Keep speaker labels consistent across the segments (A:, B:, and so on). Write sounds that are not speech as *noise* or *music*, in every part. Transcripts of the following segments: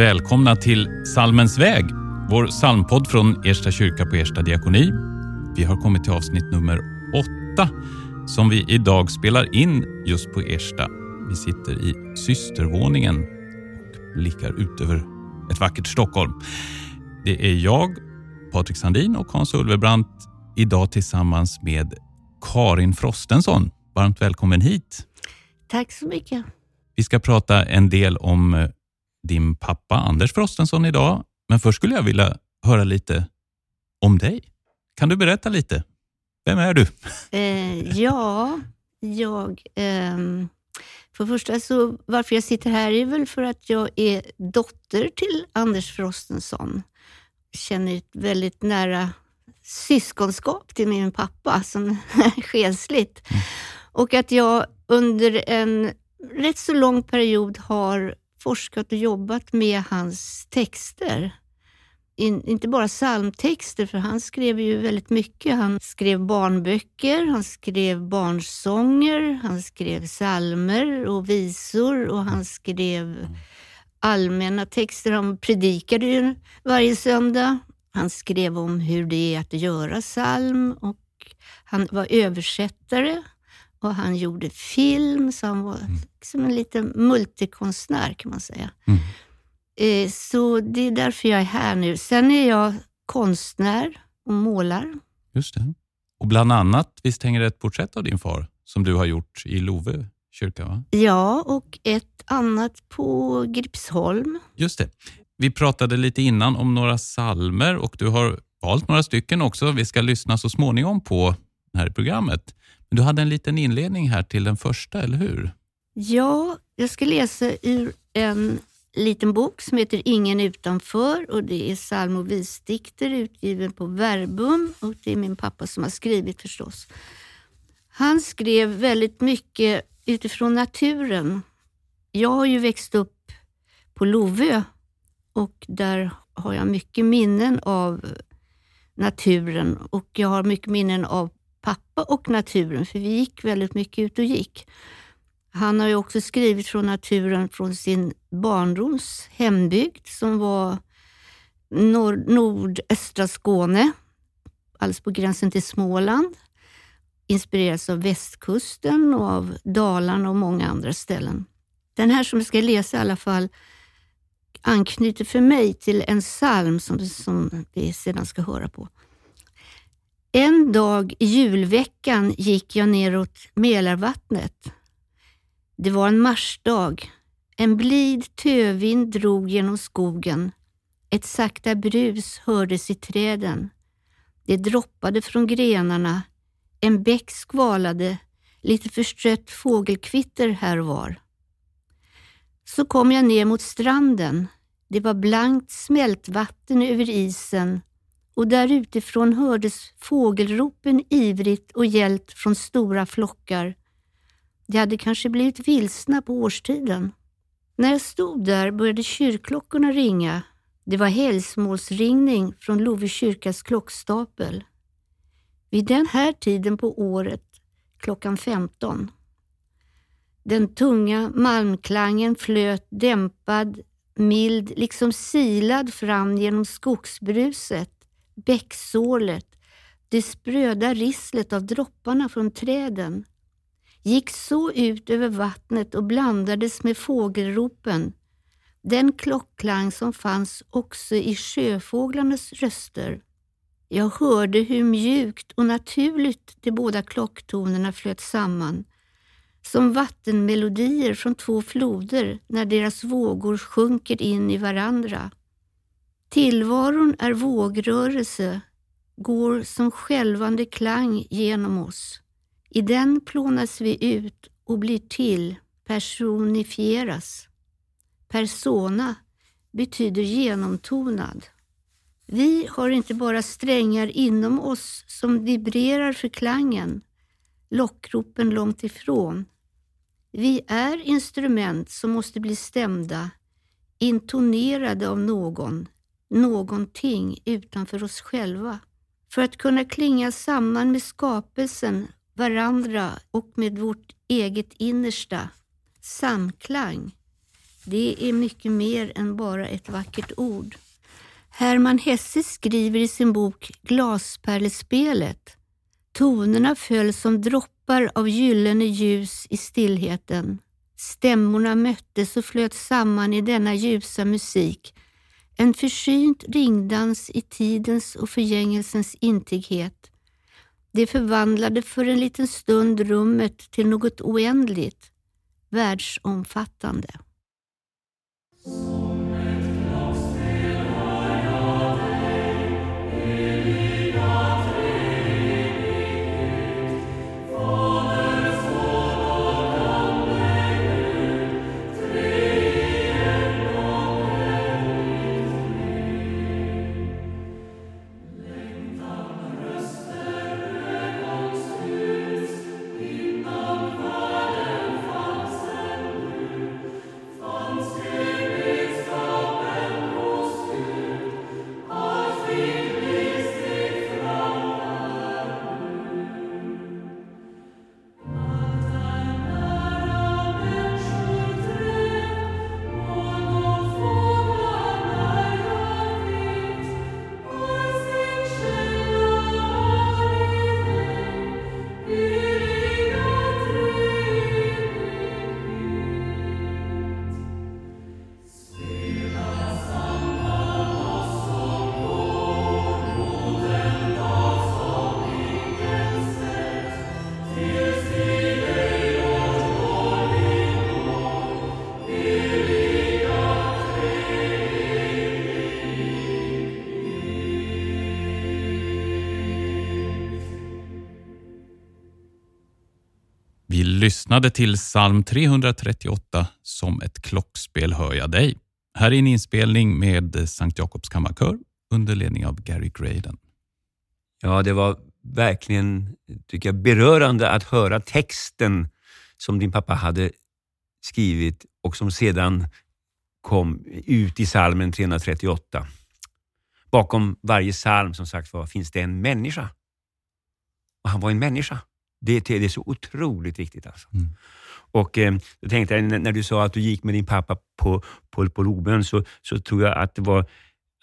A: välkomna till Salmens väg, vår psalmpodd från Ersta kyrka på Ersta diakoni. Vi har kommit till avsnitt nummer åtta som vi idag spelar in just på Ersta. Vi sitter i systervåningen och blickar ut över ett vackert Stockholm. Det är jag, Patrik Sandin och Hans Ulvebrant idag tillsammans med Karin Frostensson. Varmt välkommen hit.
B: Tack så mycket.
A: Vi ska prata en del om eh, din pappa Anders Frostensson idag. Men först skulle jag vilja höra lite om dig. Kan du berätta lite? Vem är du? *laughs*
B: Eh, ja, jag... Eh, för första, så varför jag sitter här är väl för att jag är dotter till Anders Frostensson. Jag känner ett väldigt nära syskonskap till min pappa som *laughs* själsligt. Mm. Och att jag under en rätt så lång period har forskat och jobbat med hans texter. In, inte bara psalmtexter, för han skrev ju väldigt mycket. Han skrev barnböcker, han skrev barnsånger, han skrev psalmer och visor och han skrev allmänna texter. Han predikade ju varje söndag. Han skrev om hur det är att göra psalm och han var översättare och han gjorde film, så han var mm. liksom en liten multikonstnär kan man säga. Mm. Eh, så det är därför jag är här nu. Sen är jag konstnär och målar.
A: Just det. Och bland annat, visst hänger det ett porträtt av din far som du har gjort i Love kyrka? Va?
B: Ja, och ett annat på Gripsholm.
A: Just det. Vi pratade lite innan om några salmer och du har valt några stycken också. Vi ska lyssna så småningom på här i programmet. Men du hade en liten inledning här till den första, eller hur?
B: Ja, jag ska läsa ur en liten bok som heter Ingen utanför och det är psalm och visdikter utgiven på Verbum och det är min pappa som har skrivit förstås. Han skrev väldigt mycket utifrån naturen. Jag har ju växt upp på Lovö och där har jag mycket minnen av naturen och jag har mycket minnen av pappa och naturen, för vi gick väldigt mycket ut och gick. Han har ju också skrivit från naturen från sin barndoms hembygd som var nor- nordöstra Skåne, alldeles på gränsen till Småland. Inspirerats av västkusten och av Dalarna och många andra ställen. Den här som jag ska läsa i alla fall anknyter för mig till en psalm som, som vi sedan ska höra på. En dag i julveckan gick jag neråt Mälarvattnet. Det var en marsdag. En blid tövind drog genom skogen. Ett sakta brus hördes i träden. Det droppade från grenarna. En bäck skvalade. Lite förstrött fågelkvitter här och var. Så kom jag ner mot stranden. Det var blankt smältvatten över isen och där utifrån hördes fågelropen ivrigt och gällt från stora flockar. De hade kanske blivit vilsna på årstiden. När jag stod där började kyrkklockorna ringa. Det var helgsmålsringning från Love kyrkas klockstapel. Vid den här tiden på året, klockan 15. Den tunga malmklangen flöt dämpad, mild, liksom silad fram genom skogsbruset bäcksålet, det spröda risslet av dropparna från träden gick så ut över vattnet och blandades med fågelropen, den klockklang som fanns också i sjöfåglarnas röster. Jag hörde hur mjukt och naturligt de båda klocktonerna flöt samman, som vattenmelodier från två floder när deras vågor sjunker in i varandra. Tillvaron är vågrörelse, går som skälvande klang genom oss. I den plånas vi ut och blir till, personifieras. Persona betyder genomtonad. Vi har inte bara strängar inom oss som vibrerar för klangen, lockropen långt ifrån. Vi är instrument som måste bli stämda, intonerade av någon, någonting utanför oss själva. För att kunna klinga samman med skapelsen, varandra och med vårt eget innersta. Samklang. Det är mycket mer än bara ett vackert ord. Hermann Hesse skriver i sin bok Glaspärlespelet Tonerna föll som droppar av gyllene ljus i stillheten. Stämmorna möttes och flöt samman i denna ljusa musik. En försynt ringdans i tidens och förgängelsens intighet. Det förvandlade för en liten stund rummet till något oändligt, världsomfattande.
A: Lyssnade till psalm 338 Som ett klockspel hör jag dig. Här är en inspelning med Sankt Jakobs kammarkör under ledning av Gary Graden.
C: Ja, det var verkligen tycker jag, berörande att höra texten som din pappa hade skrivit och som sedan kom ut i salmen 338. Bakom varje psalm som sagt var finns det en människa. Och han var en människa. Det, det är så otroligt viktigt. Alltså.
A: Mm.
C: Och eh, jag tänkte jag, när du sa att du gick med din pappa på, på, på Loben så, så tror jag att det var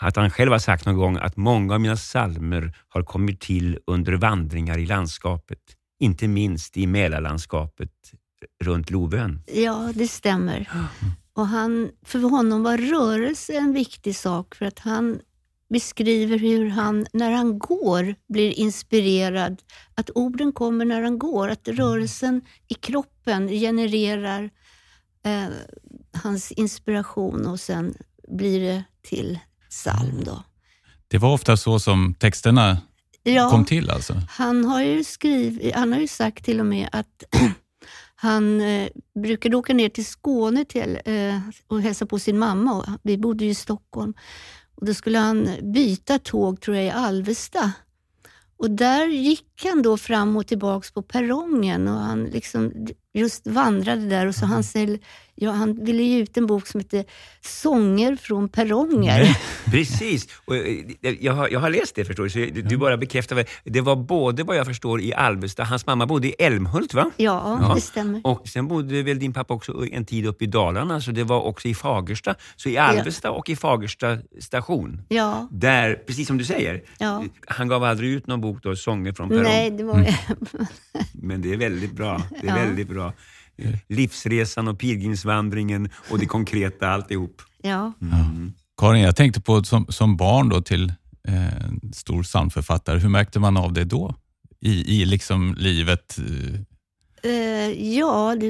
C: att han själv har sagt någon gång att många av mina salmer har kommit till under vandringar i landskapet. Inte minst i Mälarlandskapet runt Lovön.
B: Ja, det stämmer. Och han, för honom var rörelse en viktig sak för att han beskriver hur han, när han går, blir inspirerad. Att orden kommer när han går, att rörelsen i kroppen genererar eh, hans inspiration och sen blir det till psalm. Då.
A: Det var ofta så som texterna
B: Ja,
A: kom till alltså?
B: han har ju skrivit, han har ju sagt till och med att *clears throat* han eh, brukade åka ner till Skåne till, eh, och hälsa på sin mamma. Och vi bodde ju i Stockholm. Och då skulle han byta tåg, tror jag, i Alvesta. Och där gick han då fram och tillbaks på perrongen och han liksom just vandrade där och så han, säger, ja, han ville ge ut en bok som heter Sånger från perronger. *laughs*
C: Precis. Och eh, jag, har, jag har läst det förstår du, så du du bara bekräftar. Det var både vad jag förstår i Alvesta, hans mamma bodde i Älmhult va?
B: Ja,
C: Ja.
B: det stämmer.
C: Och sen bodde väl din pappa också en tid uppe i Dalarna, så det var också i Fagersta. Så i Alvesta och i Fagersta station,
B: Ja,
C: där, precis som du säger,
B: ja.
C: han gav aldrig ut någon bok då, Sånger från perrong.
B: Nej, det var... *laughs*
C: Men det är väldigt bra. Det är
B: Ja.
C: väldigt bra. Livsresan och pilgrimsvandringen och det konkreta alltihop.
B: ja.
C: Mm.
A: Karin, jag tänkte på som, som barn då till eh, stor psalmförfattare. Hur märkte man av det då? I, i liksom livet? eh,
B: Eh, ja, det,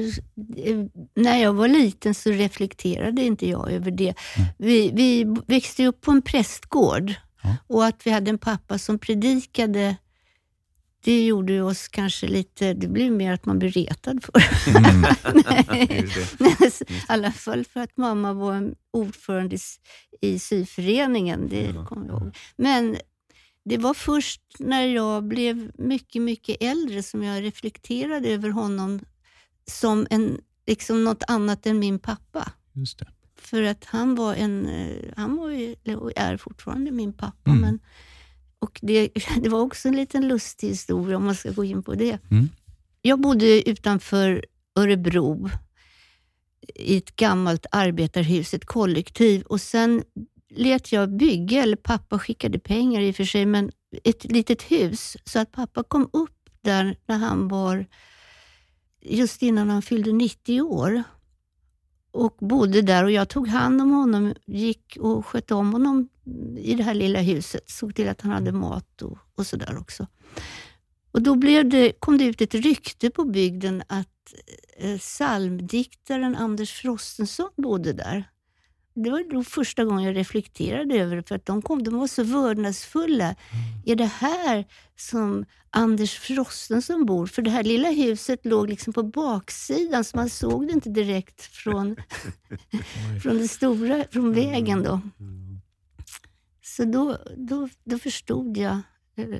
B: eh, när jag var liten så reflekterade inte jag över det. Vi, vi växte upp på en prästgård
A: Ja.
B: och att vi hade en pappa som predikade, det gjorde oss kanske lite, det blev mer att man blev retad för. *laughs* *laughs*
C: Det.
B: Nej, I alla fall för att mamma var en ordförande i, syföreningen, det
C: Ja.
B: kommer jag ihåg. Men det var först när jag blev mycket, mycket äldre som jag reflekterade över honom som en, liksom något annat än min pappa.
A: Just det.
B: För att han var en, eh, han var ju, är fortfarande min pappa.
A: Mm.
B: Men, och det, *laughs* det var också en liten lustig historia om man ska gå in på det.
A: Mm.
B: Jag bodde utanför Örebro i ett gammalt arbetarhus, ett kollektiv. Och sen lät jag bygga, eller pappa skickade pengar i och för sig, men ett litet hus. Så att pappa kom upp där när han var, just innan han fyllde 90 år och bodde där och jag tog hand om honom, gick och skötte om honom i det här lilla huset. Såg till att han hade mat och, och sådär också. Och då blev det, kom det ut ett rykte på bygden att eh, psalmdiktaren Anders Frostenson bodde där. Det var då första gången jag reflekterade över det, för att de, kom, de var så vördnadsfulla. Mm. Är det här som Anders Frostenson bor? För det här lilla huset låg liksom på baksidan, så man såg det inte direkt från, *laughs* från, det stora, från vägen. då. Mm. Så då, då, då förstod jag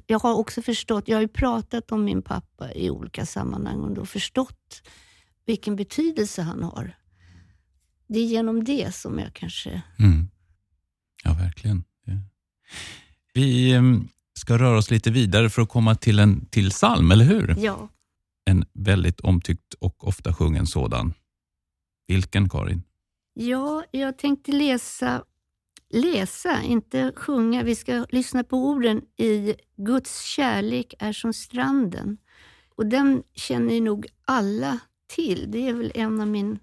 B: jag har också förstått, jag har ju pratat om min pappa i olika sammanhang och då förstått vilken betydelse han har. Det är genom det som jag kanske...
A: Mm. Ja, verkligen. Ja. Vi ehm, ska röra oss lite vidare för att komma till en till psalm, eller hur?
B: Ja.
A: En väldigt omtyckt och ofta sjungen sådan. Vilken, Karin?
B: Ja, jag tänkte läsa läsa, inte sjunga. Vi ska lyssna på orden i Guds kärlek är som stranden. Och Den känner nog alla till. Det är väl en av min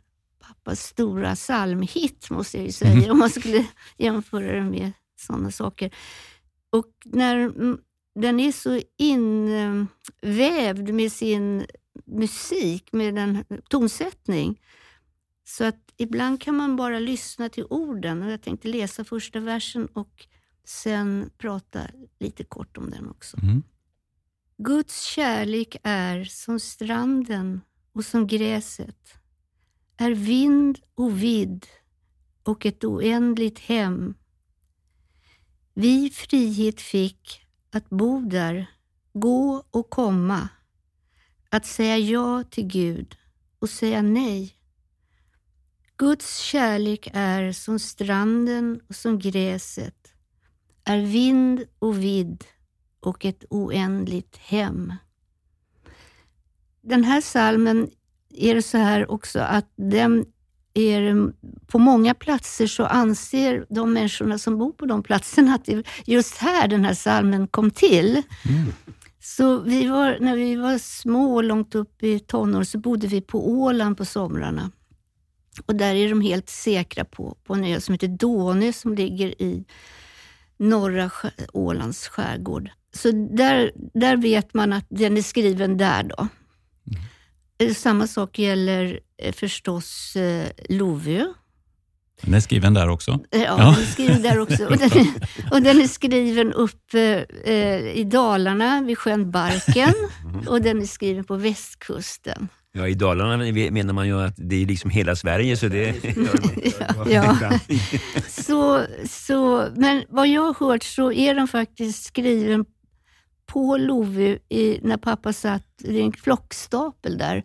B: pappas stora psalmhit, måste jag ju säga, mm. om man skulle jämföra den med sådana saker. Och när den är så invävd med sin musik, med den tonsättning, så att ibland kan man bara lyssna till orden. Och Jag tänkte läsa första versen och sen prata lite kort om den också. Mm. Guds kärlek är som stranden och som gräset, är vind och vidd och ett oändligt hem. Vi frihet fick att bo där, gå och komma, att säga ja till Gud och säga nej Guds kärlek är som stranden och som gräset, är vind och vidd och ett oändligt hem. Den här salmen är det så här också att den är, på många platser så anser de människorna som bor på de platserna att det just här den här salmen kom till. Mm. Så vi var, när vi var små, långt upp i tonår, så bodde vi på Åland på somrarna. Och där är de helt säkra på, på en ö som heter Dånö som ligger i norra Ålands skärgård. Så där, där vet man att den är skriven där då. Mm. Samma sak gäller eh, förstås eh, Lovö.
A: Den är skriven där också?
B: Ja, ja. den är skriven där också. Och den är, och den är skriven uppe eh, i Dalarna vid sjön Barken och den är skriven på västkusten.
C: Ja, i Dalarna menar man ju att det är liksom hela Sverige. Så det,
B: ja, *laughs* ja. Så, så, men vad jag har hört så är den faktiskt skriven på Lovö när pappa satt, det är en flockstapel där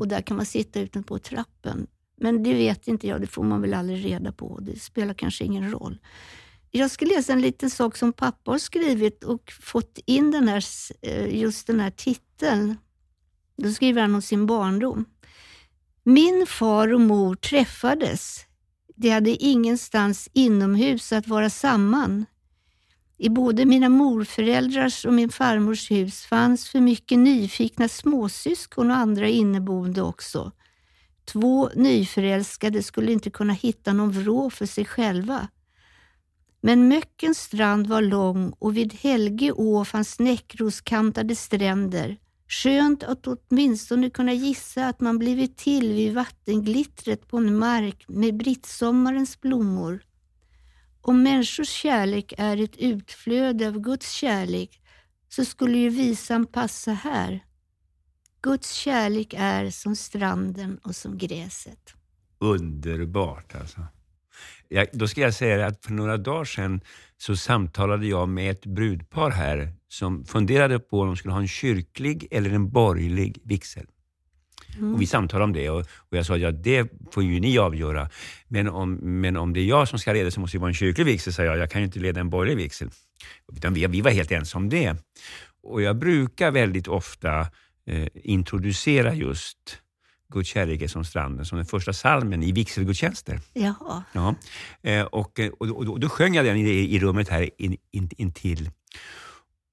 B: och där kan man sitta ute på trappen. Men det vet inte jag, det får man väl aldrig reda på. Det spelar kanske ingen roll. Jag ska läsa en liten sak som pappa har skrivit och fått in den här, eh, just den här titeln då skriver han om sin barndom. Min far och mor träffades. De hade ingenstans inomhus att vara samman. I både mina morföräldrars och min farmors hus fanns för mycket nyfikna småsyskon och andra inneboende också. Två nyförälskade skulle inte kunna hitta någon vrå för sig själva. Men Möckens strand var lång och vid Helge å fanns näckroskantade stränder. Skönt att åtminstone kunna gissa att man blivit till vid vattenglittret på en mark med brittsommarens blommor. Om människors kärlek är ett utflöde av Guds kärlek så skulle ju visan passa här. Guds kärlek är som stranden och som gräset.
C: Underbart alltså. Jag, då ska jag säga att för några dagar sedan så samtalade jag med ett brudpar här som funderade på om de skulle ha en kyrklig eller en borgerlig vigsel. Mm. Och vi samtalade om det och, och jag sa att ja, det får ju ni avgöra. Men om, men om det är jag som ska leda så måste det vara en kyrklig vigsel, sa jag. Jag kan ju inte leda en borgerlig vigsel. Utan vi, vi var helt ensamma om det. Och jag brukar väldigt ofta eh, introducera just Guds kärlek är som stranden, som den första salmen i vigselgudstjänster.
B: Jaha.
C: Ja. Eh, och, och, och, då sjöng jag den i, i rummet här in, in, intill.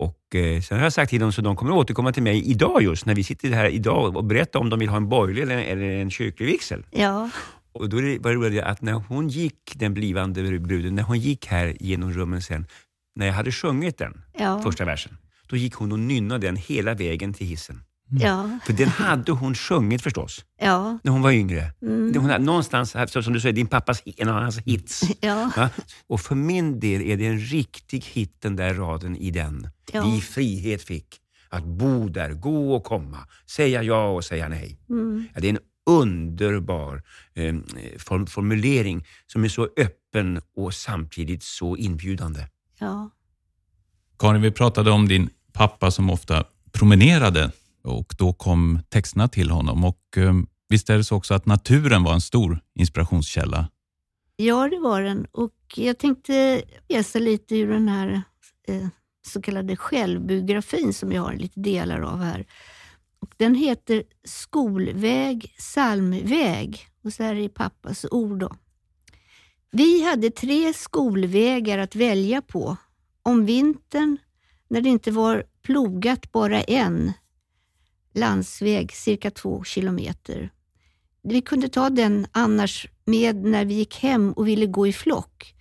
C: Och eh, sen har jag sagt till dem så de kommer återkomma till mig idag just när vi sitter här idag och berätta om de vill ha en borgerlig eller, eller en kyrklig vigsel.
B: Ja.
C: Och då var det roligt att när hon gick, den blivande bruden, när hon gick här genom rummen sen, när jag hade sjungit den,
B: Ja.
C: första versen, då gick hon och nynnade den hela vägen till hissen.
B: Ja.
C: För den hade hon sjungit förstås,
B: Ja.
C: när hon var yngre.
B: Mm.
C: Hon hade, någonstans, som du säger, din pappas, en av hans hits. *laughs*
B: Ja.
C: Va? Och för min del är det en riktig hit den där raden i den.
B: Ja.
C: Vi frihet fick att bo där, gå och komma, säga ja och säga nej.
B: Mm.
C: Ja, det är en underbar eh, form, formulering som är så öppen och samtidigt så inbjudande.
B: Ja.
A: Karin, vi pratade om din pappa som ofta promenerade och då kom texterna till honom. Och eh, Visst är det så också att naturen var en stor inspirationskälla?
B: Ja, det var den. Och jag tänkte läsa lite ur den här eh, så kallade självbiografin som jag har lite delar av här. Och den heter Skolväg, psalmväg. Och så här är pappas ord. Då. Vi hade tre skolvägar att välja på. Om vintern, när det inte var plogat bara en, landsväg cirka två kilometer. Vi kunde ta den annars med när vi gick hem och ville gå i flock.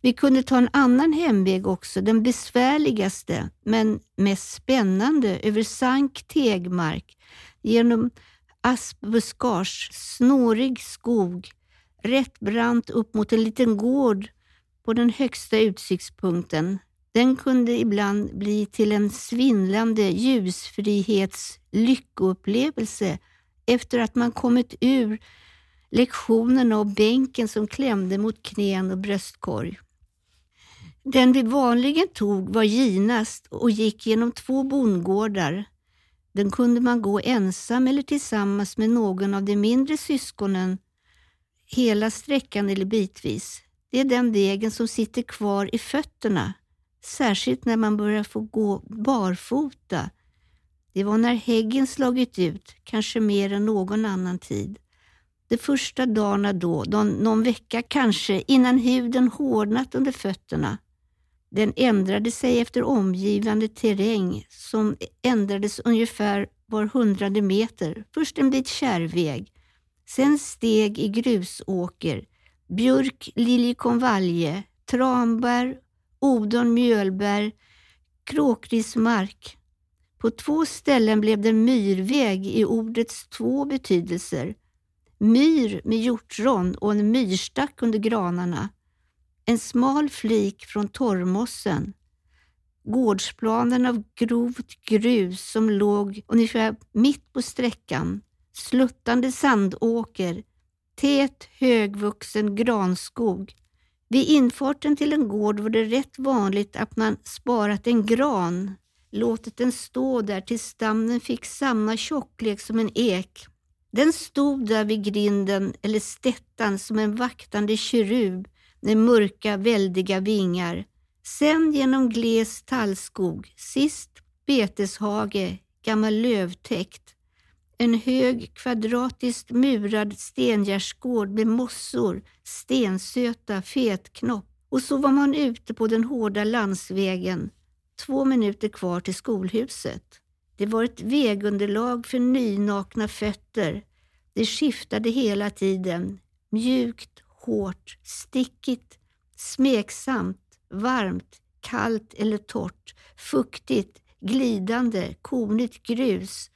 B: Vi kunde ta en annan hemväg också, den besvärligaste men mest spännande, över sank tegmark, genom aspbuskage, snårig skog, rätt brant upp mot en liten gård på den högsta utsiktspunkten. Den kunde ibland bli till en svindlande ljusfrihets lyckoupplevelse efter att man kommit ur lektionerna och bänken som klämde mot knän och bröstkorg. Den vi vanligen tog var ginast och gick genom två bondgårdar. Den kunde man gå ensam eller tillsammans med någon av de mindre syskonen hela sträckan eller bitvis. Det är den vägen som sitter kvar i fötterna, särskilt när man börjar få gå barfota. Det var när häggen slagit ut, kanske mer än någon annan tid. De första dagarna då, någon, vecka kanske, innan huden hårdnat under fötterna. Den ändrade sig efter omgivande terräng som ändrades ungefär var hundrade meter. Först en bit kärrväg, sen steg i grusåker, björk, liljekonvalje, tranbär, odon, mjölbär, kråkrismark. På två ställen blev det myrväg i ordets två betydelser. Myr med hjortron och en myrstack under granarna. En smal flik från torrmossen. Gårdsplanen av grovt grus som låg ungefär mitt på sträckan. Sluttande sandåker. Tät högvuxen granskog. Vid infarten till en gård var det rätt vanligt att man sparat en gran, låtit den stå där tills stammen fick samma tjocklek som en ek. Den stod där vid grinden eller stättan som en vaktande kerub med mörka väldiga vingar. Sen genom gles tallskog, sist beteshage, gammal lövtäkt. En hög kvadratiskt murad stengärdsgård med mossor, stensöta, fetknopp och så var man ute på den hårda landsvägen, två minuter kvar till skolhuset. Det var ett vägunderlag för nynakna fötter. Det skiftade hela tiden. Mjukt, hårt, stickigt, smeksamt, varmt, kallt eller torrt, fuktigt, glidande, kornigt grus,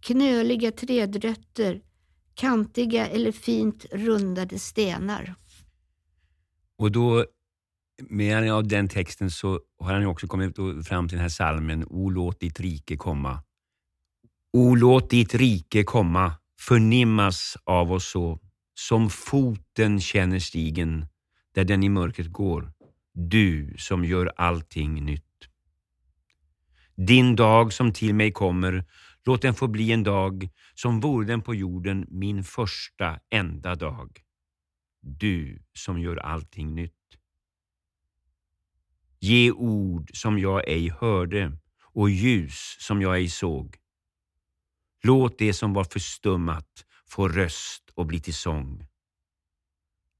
B: knöliga trädrötter, kantiga eller fint rundade stenar.
C: Och då, med anledning av den texten så har han ju också kommit fram till den här salmen O låt ditt rike komma. O låt ditt rike komma, förnimmas av oss så, som foten känner stigen, där den i mörkret går. Du som gör allting nytt. Din dag som till mig kommer, låt den få bli en dag som vore den på jorden min första enda dag. Du som gör allting nytt. Ge ord som jag ej hörde och ljus som jag ej såg. Låt det som var förstummat få röst och bli till sång.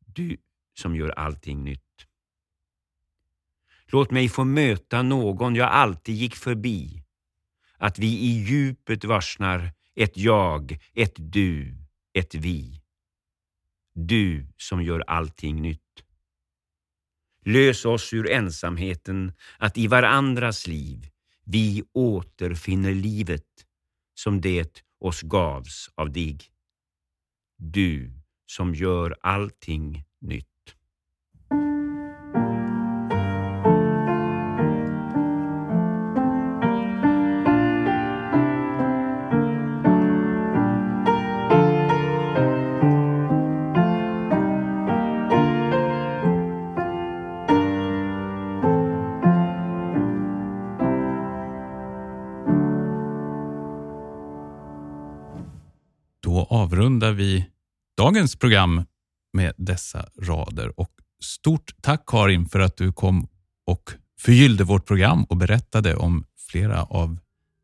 C: Du som gör allting nytt. Låt mig få möta någon jag alltid gick förbi. Att vi i djupet varsnar ett jag, ett du, ett vi. Du som gör allting nytt. Lös oss ur ensamheten att i varandras liv vi återfinner livet som det oss gavs av dig. Du som gör allting nytt.
A: Dagens program med dessa rader. Och Stort tack Karin för att du kom och förgyllde vårt program och berättade om flera av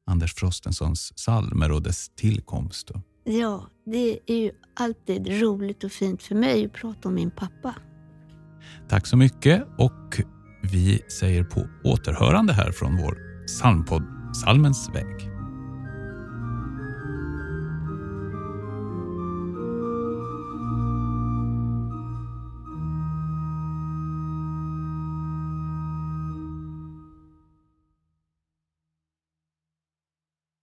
A: Anders Frostensons salmer och dess tillkomst.
B: Ja, det är ju alltid roligt och fint för mig att prata om min pappa.
A: Tack så mycket och vi säger på återhörande här från vår psalmpodd Salmens väg.